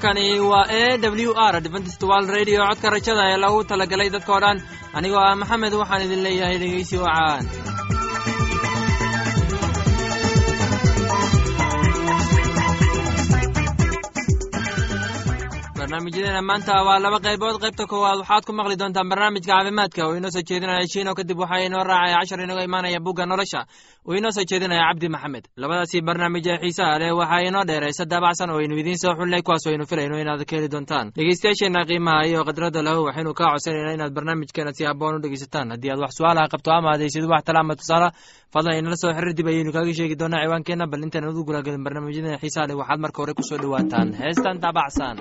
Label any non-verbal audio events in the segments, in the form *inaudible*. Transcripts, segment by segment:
halkani waa e w r dventstwal radio. Codka rajada ee lagu talagalay dadkao dhan anigoo ah maxamed waxaan idin leeyahay dhegeysi wacaan barnaamijyadeena maanta waa laba qaybood. Qaybta koowaad waxaad ku maqli doontaan barnaamijka caafimaadka. Oo inoo soo jeedinaya shiino kadib waxaa inoo raacaya cashar inooga imaanaya bugga nolosha. Oo inoo soo jeedinaya cabdi maxamed. Labadaasi barnaamij ee xiisaha leh waxaa inoo dheeraysa daabacsan oo aynu idiin soo xulinay kuwaas aynu filayno inaad ka heli doontaan. Dhegeystayaasheenna qiimaha iyo khadradda lahu waxaynu kaa codsanayna inaad barnaamijkeena si habboon u dhegeysataan. Haddii aad wax su'aalaha qabto ama adaysid wax tala ama tusaale fadlan inala soo xiriir dib ayaynu kaaga sheegi doonaa ciwaankeenna bal intaan udu gulagelin barnaamijyadeena xiisaha leh waxaad marka hore ku soo dhowaataan. Heestan daabacsan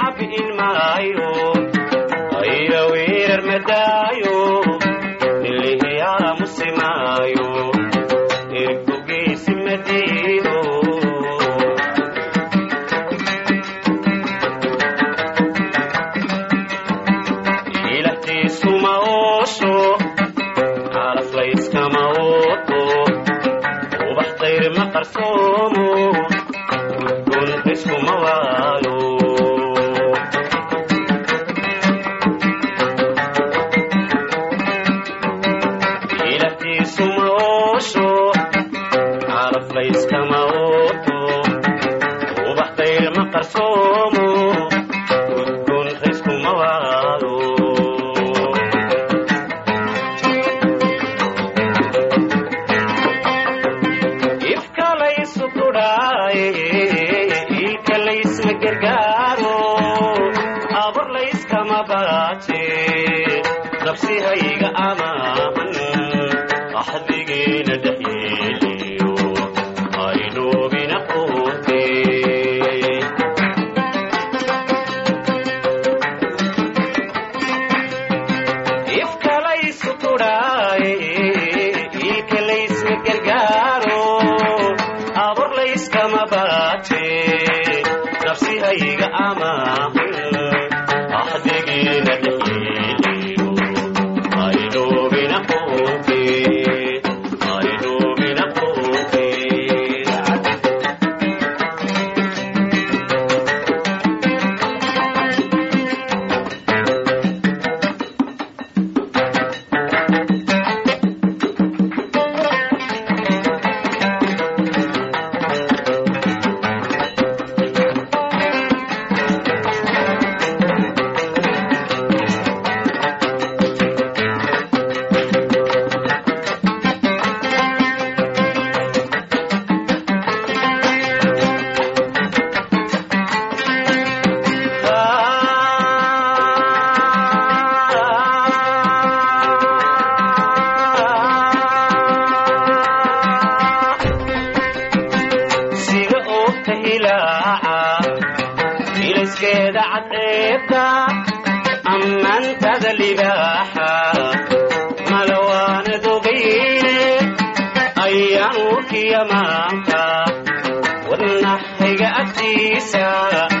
cabi in maayo ayra weerar madaayo ilaaca ilaskeeda cadceebta ammaan nada. *laughs*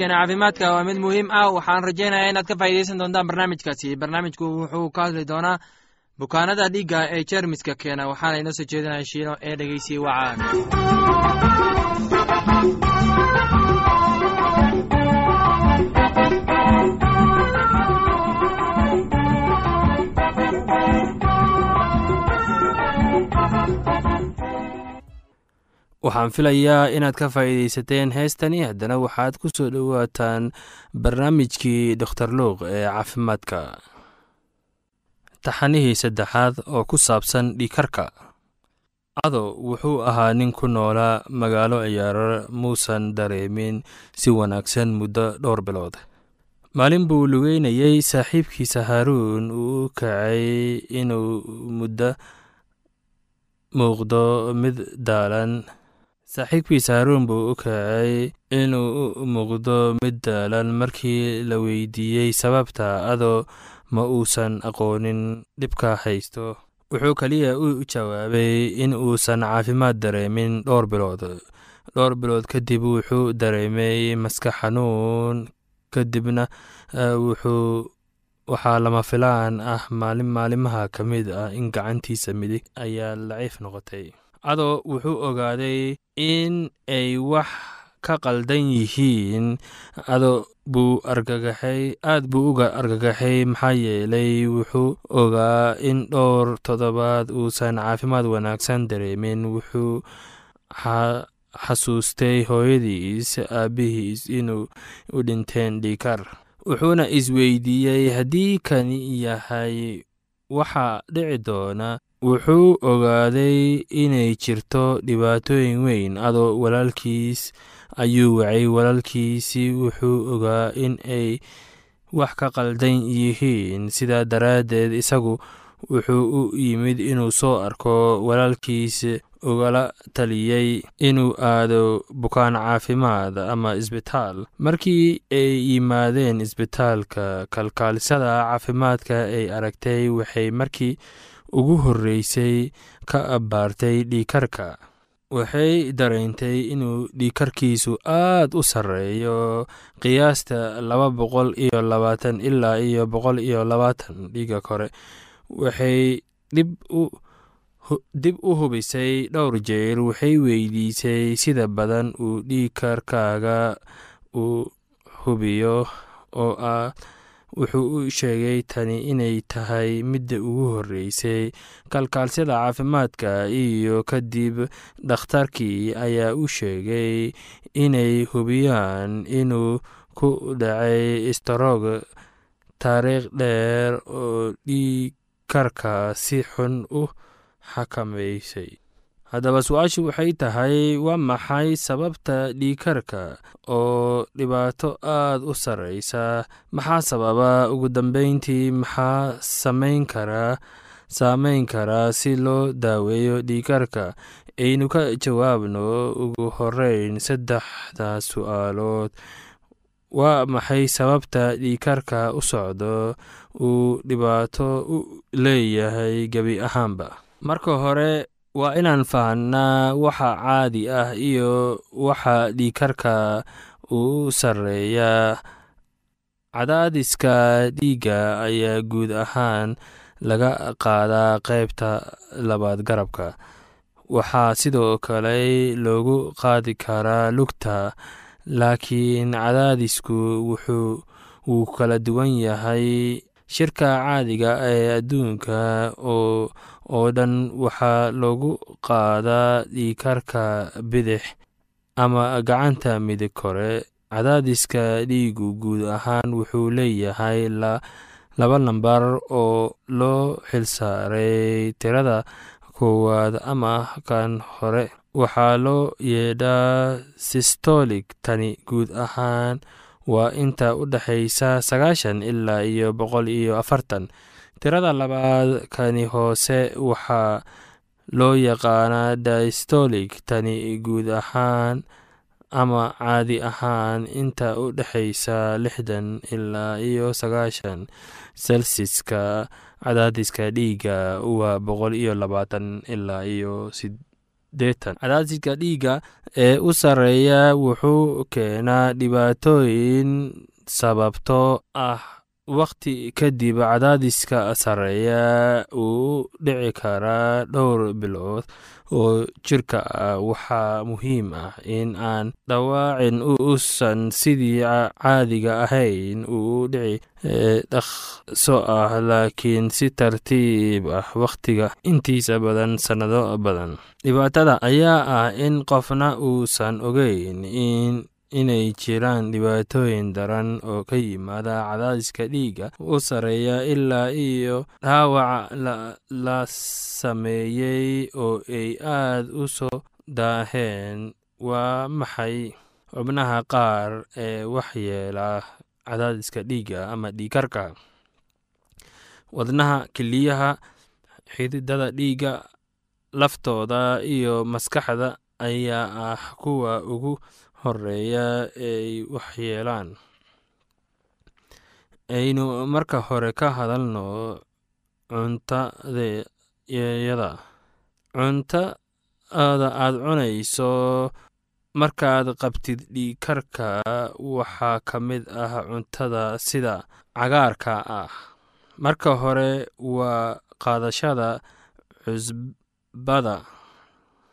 barnaamijkeena caafimaadka waa mid muhiim ah. Waxaan rajaynayaa inaad ka faa'iidaysan doontaan barnaamijkaasi. Barnaamijku wuxuu ka hadli doonaa bukaanada dhiigga ee jeermiska keena. Waxaana inoo soo jeedinaya shiino ee dhegeysiye wacaan waxaan filayaa inaad ka faa'iidaysateen heestani. Haddana waxaad ku soo dhowaataan barnaamijkii dokhtar luuq ee caafimaadka. Taxanihii saddexaad oo ku saabsan dhiikarka cado wuxuu ahaa nin ku noolaa magaalo ciyaarar muusan dareemin si wanaagsan muddo dhowr bilood. Maalin buu lugeynayey saaxiibkiisa haaruun uu kacay inuu muddo muuqdo mid daalan saaxiibkiisa haaruun buu u kacay inuu u muuqdo mid daalan markii la weydiiyey sababta adoo ma uusan aqoonin dhibka haysto. Wuxuu keliya u jawaabay in uusan caafimaad dareemin dhowr bilood. Dhowr bilood kadib wuxuu dareemay maskax xanuun kadibna wuxuu waxaa lama filaan ah maalin maalimaha ka mid ah in gacantiisa midig ayaa laciif noqotay cadoo wuxuu ogaaday in ay wax ka qaldan yihiin. Ado buu argagaxay aad buu uga argagaxay maxaa yeelay wuxuu ogaa in dhowr toddobaad uusan caafimaad wanaagsan dareemin. Wuxuu xasuustay hooyadiis aabbihiis inuu u dhinteen dhiikar wuxuuna isweydiiyey haddii kani yahay waxa dhici doona wuxuu ogaaday inay jirto dhibaatooyin weyn adoo walaalkiis ayuu wacay. Walaalkiisi wuxuu ogaa in ay wax ka qaldan yihiin. Sidaa daraaddeed isagu wuxuu u yimid inuu soo arko. Walaalkiis ugala taliyey inuu aado bukaan caafimaad ama isbitaal. Markii ay yimaadeen isbitaalka kalkaalisada caafimaadka ay aragtay waxay markii ugu horreysay ka abbaartay dhiikarka waxay dareentay inuu dhiikarkiisu aad u sarreeyo. Qiyaasta laba boqol iyo labaatan ilaa iyo boqol iyo labaatan dhiiga kore waxay dib u hubisay dhowr jeer waxay weydiisay sida badan uu dhiikarkaaga u hubiyo oo ah wuxuu u sheegay tani inay tahay midda ugu horreysay. Kalkaalsyada caafimaadka iyo kadib dhakhtarkii ayaa u sheegay inay hubiyaan inuu ku dhacay istaroog taariikh dheer oo dhiikarka si xun u xakamaysay haddaba su'aashu waxay tahay waa maxay sababta dhiikarka oo dhibaato aad u sarreysa? Maxaa sababa? Ugu dambeyntii maxaa samayn karaa saameyn karaa si loo daaweeyo dhiikarka aynu ka jawaabno ugu horeyn saddexda su'aalood. Waa maxay sababta dhiikarka u socdo? Uu dhibaato u leeyahay gebi ahaanba. Marka hore waa inaan fahnaa waxa caadi ah iyo waxa dhiikarka uu sarreeya. Cadaadiska dhiigga ayaa guud ahaan laga qaadaa qaybta labaad garabka. Waxaa sidoo kale loogu qaadi karaa lugta laakiin cadaadisku wuxuu wuu kala duwan yahay. Shirka caadiga ee adduunka oo oo dhan waxaa loogu qaadaa dhiikarka bidix ama gacanta midig kore. Cadaadiska dhiigu guud ahaan wuxuu leeyahay laba lambar oo loo xilsaaray tirada koowaad ama kan hore. Waxaa loo yeedhaa sistolig tani guud ahaan waa inta u dhexaysa sagaashan ilaa iyo boqol iyo afartan tirada labaad kani hoose waxaa loo yaqaanaa distolig tani guud ahaan ama caadi ahaan inta u dhexaysa lixdan ilaa iyo sagaashan selsiska cadaadiska dhiigga waa boqol iyo labaatan ilaa iyo sideetan cadaadiska dhiigga ee u sarreeya wuxuu keenaa dhibaatooyin sababtoo ah wakhti kadib cadaadiska sarreeya uu dhici karaa dhowr bilood oo jirka ah waxaa muhiim ah in aan dhawaacin uusan sidii caadiga ahayn uu dhici dhaqso ah laakiin si tartiib ah wakhtiga intiisa badan sannado badan. Dhibaatada ayaa ah in qofna uusan ogeyn in inay jiraan dhibaatooyin daran oo ka yimaada cadaadiska dhiigga u sarreeya ilaa iyo dhaawac la sameeyey oo ay aad u soo daaheen. Waa maxay xubnaha qaar ee waxyeela cadaadiska dhiigga ama dhiikarka wadnaha keliyaha xididada dhiigga laftooda iyo maskaxda ayaa ah kuwa ugu horreeya ay waxyeelaan aynu marka hore ka hadalno cuntadayada cuntada aad cunayso markaad qabtid dhiikarka waxaa ka mid ah cuntada sida cagaarka ah. Marka hore waa qaadashada cusbada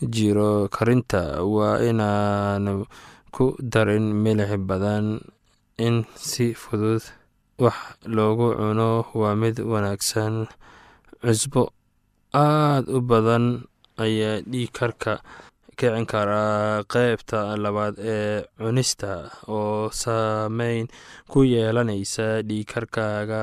jiro karinta. Waa inaanu ku darin milix badan in si fudud wax loogu cuno. Waa mid wanaagsan cusbo aad u badan ayaa dhiigkarka kicin karaa qeybta labaad ee cunista oo saameyn ku yeelanaysa dhiigkarkaaga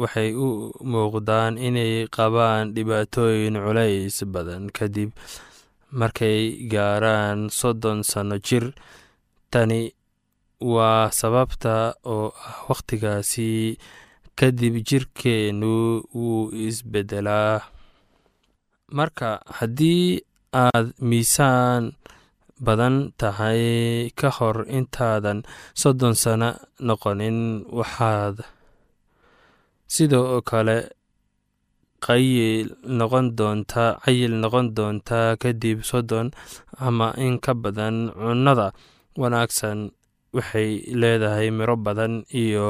waxay u muuqdaan inay qabaan dhibaatooyin culays badan kadib markay gaaraan soddon sanno jir. Tani waa sababta oo ah wakhtigaasi kadib jirkeennu wuu isbeddelaa marka haddii aad miisaan badan tahay ka hor intaadan soddon sano noqonin waxaad sidoo kale qayil noqon doontaa cayil noqon doontaa kadib soddon ama in ka badan cunnada wanaagsan waxay leedahay miro badan iyo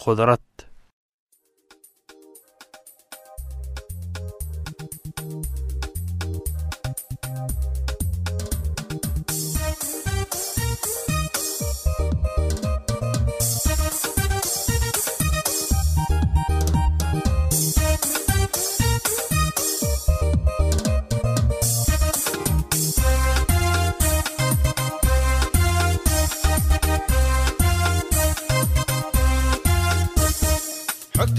khudrad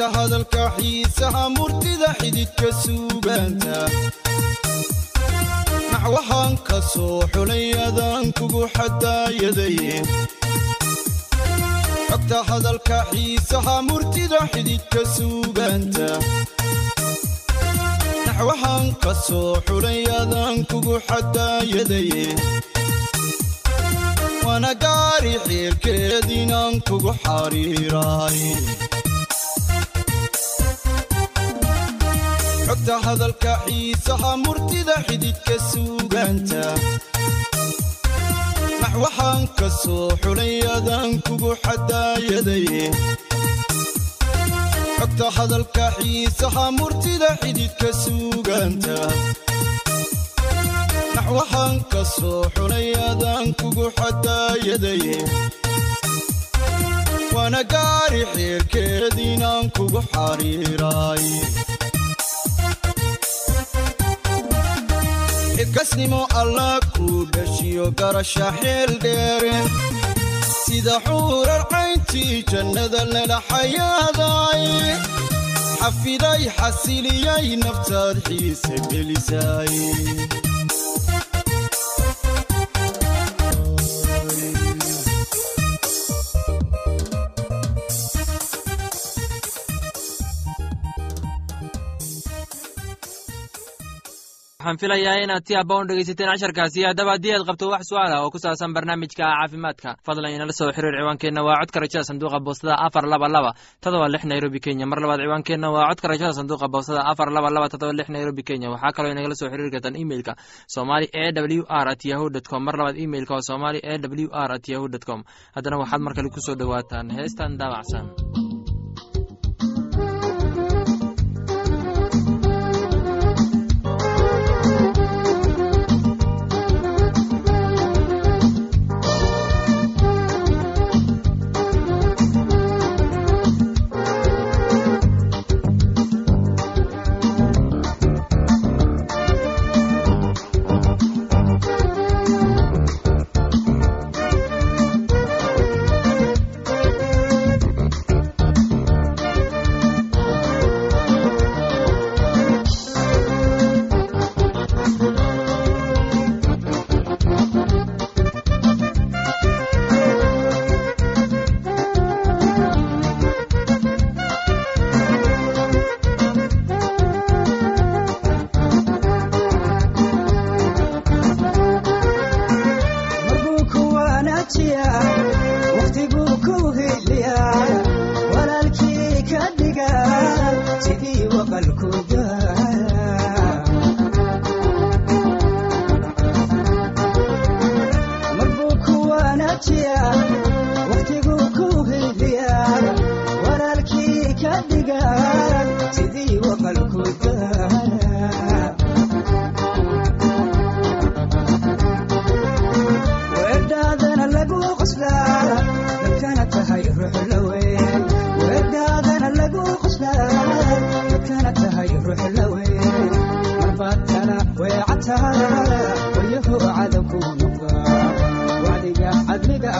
xogta hadalka xiisaha murtida xididka suugaanta. Naxwahan ka soo xulay adaan kugu xadaayadaye xogta hadalka xiisaha murtida xididka suugaanta. Naxwahan ka soo xulay adaan kugu xadaayadaye waana gaari xiilkeed inaan kugu xariiraay xogta hadalka xiisaha murtida xididka suugaanta naxwahan ka soo xulay adaan kugu xadaayadaye xogta hadalka xiisaha murtida xididka suugaanta naxwahan ka soo xulay adaan kugu xadaayadaye waana gaari xeerkeed inaan kugu xariiraay xilkasnimo allah kuu dhashiyo garasha xeel dheere. Sida xuurar cayntii jannada lala xayaaday xafiday xasiliyay naftaad xiise gelisay waxaan filayaa inaad si abba un dhegaysateen casharkaasi. Haddaba haddii aad qabto wax su'aal ah oo ku saabsan barnaamijka caafimaadka fadlan inala soo xiriir ciwaankeenna. Waa codka rajada sanduuqa boostada afar laba laba todoba lix nairobi kenya. Mar labaad ciwaankeenna waa codka rajada sanduuqa boostada afar laba laba todoba lix nairobi kenya. Waxaa kaloo inagala soo xiriiri kartaan imeilka somali e w r at yahu dt com. Mar labaad imeilka waa somali e w r at yahu dt com. Haddana waxaad mar kale ku soo dhowaataan. Heestan daabacsan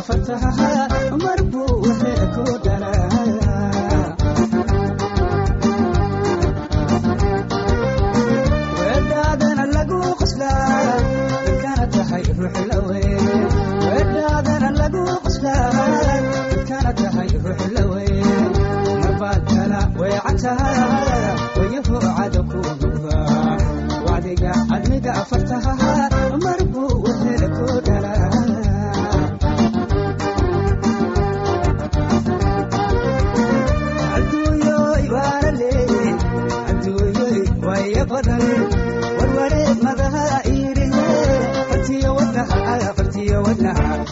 fataha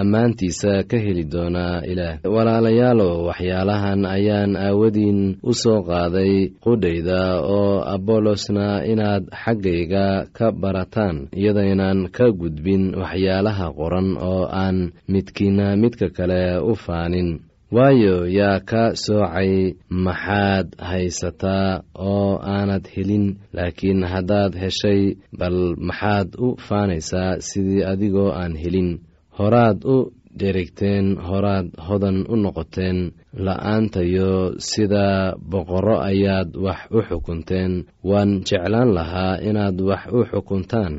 ammaantiisa ka heli doonaa ilaah. Walaalayaalow waxyaalahan ayaan aawadiin u soo qaaday qudhayda oo abolosna inaad xaggayga ka barataan iyadaynan ka gudbin waxyaalaha qoran oo aan midkiina midka kale u faanin. Waayo yaa ka soocay maxaad haysataa oo aanad helin laakiin haddaad heshay bal maxaad u faanaysaa sidii adigoo aan helin horaad u dherigteen horaad hodan u noqoteen la'aantayo sida boqorro ayaad wax u xukunteen. Waan jeclaan lahaa inaad wax u xukuntaan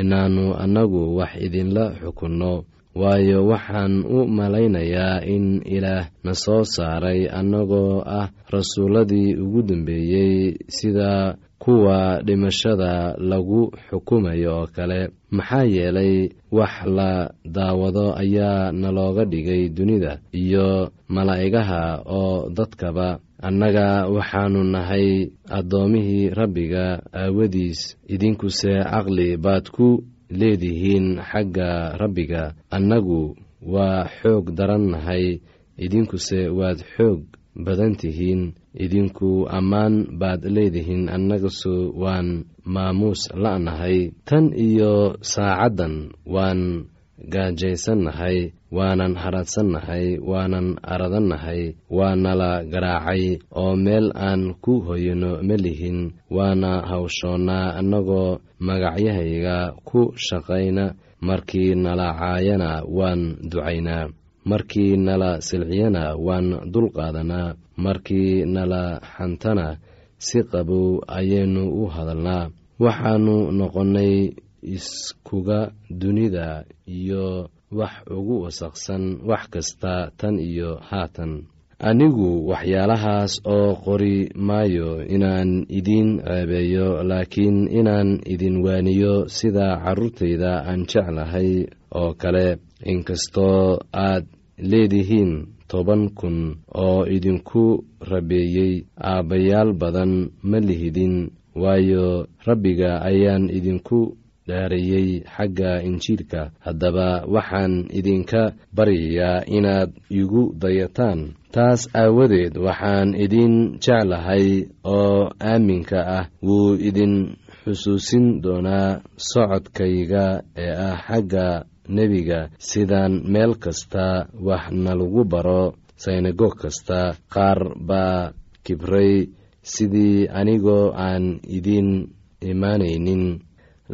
inaannu annagu wax idinla xukunno. Waayo waxaan u malaynayaa in ilaah na soo saaray annagoo ah rasuulladii ugu dambeeyey sida kuwa dhimashada lagu xukumayo oo kale maxaa yeelay wax la daawado ayaa nalooga dhigay dunida iyo malaa'igaha oo dadkaba. Annaga waxaannu nahay addoomihii rabbiga aawadiis idinkuse caqli baad ku leedihiin xagga rabbiga. Annagu waa xoog daran nahay idinkuse waad xoog badan tihiin idinku ammaan baad leedihiin annagasu waan maamuus la'nahay. Tan iyo saacaddan waan gaajaysannahay waanan haradsannahay waanan aradannahay waanala garaacay oo meel aan ku hoyano ma lihin waana hawshoonnaa annagoo magacyahayga ku shaqayna markii nala caayana waan ducaynaa markii nala silciyana waan dulqaadanaa markii nala xantana si qabow ayaynu u hadalnaa waxaannu noqonnay iskuga dunida iyo wax ugu wasaqsan wax kasta tan iyo haatan. Anigu waxyaalahaas oo qori maayo inaan idiin ceebeeyo laakiin inaan idin waaniyo sida carruurtayda aan jeclahay oo kale inkastoo aad leedihiin toban kun oo idinku rabeeyey aabbayaal badan ma lihidin waayo rabbiga ayaan idinku dhaarayey xagga injiilka. Haddaba waxaan idinka baryayaa inaad igu dayataan. Taas aawadeed waxaan idin jeclahay oo aaminka ah wuu idin xusuusin doonaa socodkayga ee ah xagga nebiga sidaan meel kasta wax nalagu baro synagoog kasta qaar baa kibray sidii anigoo aan idiin imaanaynin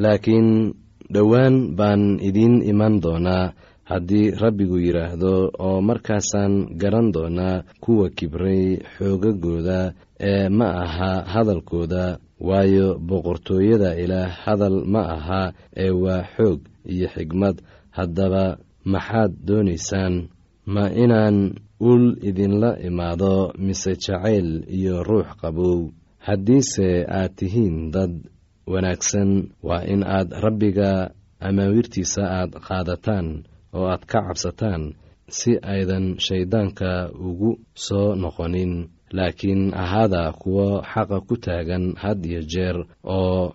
laakiin dhowaan baan idiin iman doonaa haddii rabbigu yidhaahdo oo markaasaan garan doonaa kuwa kibray xoogagooda ee ma aha hadalkooda waayo boqortooyada ilaah hadal ma aha ee waa xoog iyo xigmad haddaba maxaad doonaysaan ma inaan ul idinla imaado mise jacayl iyo ruux qabow. Haddiise aad tihiin dad wanaagsan waa in aad rabbiga amaawirtiisa aad qaadataan oo aad ka cabsataan si aydan shayddaanka ugu soo noqonin. Laakiin ahaada kuwo xaqa ku taagan had iyo jeer oo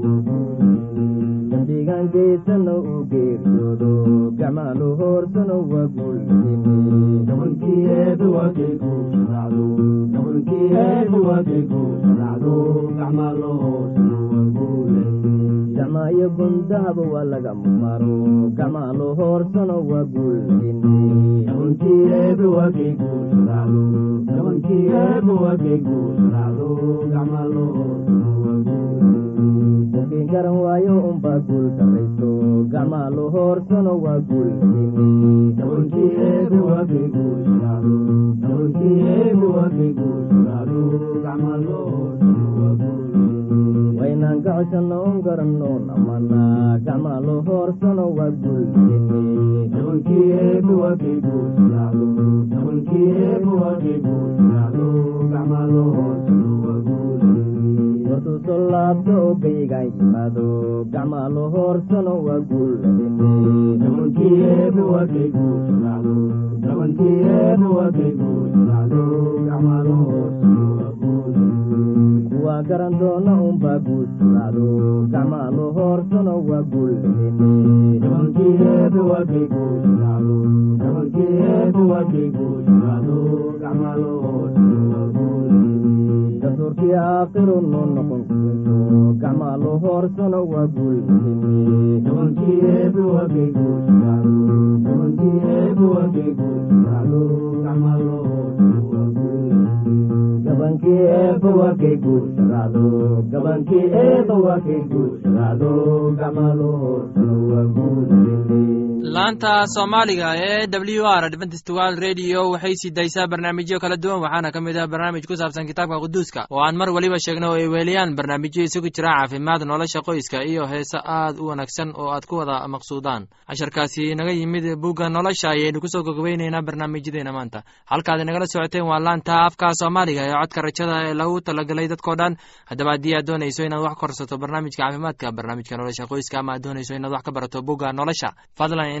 geysano u geersoodo gacmaalo hoorsano waa guulgacmaayo gundahaba waa laga maro gacmaalo hoorsano waa guuldakiin garan waayo unbaa guul darayso gacmaalo hoorsano waa guulwaynaan gacoshanno un garanno namana gacmaalo hoorsano waa guulwartuuso laabto oo gaygaan yimaado gacmaalo hoorsano waa guulkuwaa garan doona unbaa guul sulaado gacmaalo hoorsano waa guuldastuurkii aakiru noo noqon kuweso gacmaalo hoorsano waa guul gabankii eebba waa kay guursadaado gabankii eebba waa laanta soomaaliga ee w r adventist world radio waxay sii daysaa barnaamijyo kala duwan waxaana ka mid ah barnaamij ku saabsan kitaabka quduuska oo aan mar weliba sheegno oo ay weeliyaan. Barnaamijyo isugu jira caafimaad nolosha qoyska iyo heese aad u wanaagsan oo aad ku wada maqsuudaan. Casharkaasi naga yimid bugga nolosha ayaynu ku soo gogobeyneynaa barnaamijyadeena maanta. Halkaad inagala socoteen waa laanta afka soomaaliga ee codka rajada ee lagu talagalay dadkoo dhan. Haddaba haddii aad doonayso inaad wax korsato barnaamijka caafimaadka barnaamijka nolosha qoyska ama aad doonayso inaad wax ka barato bugga nolosha fadlan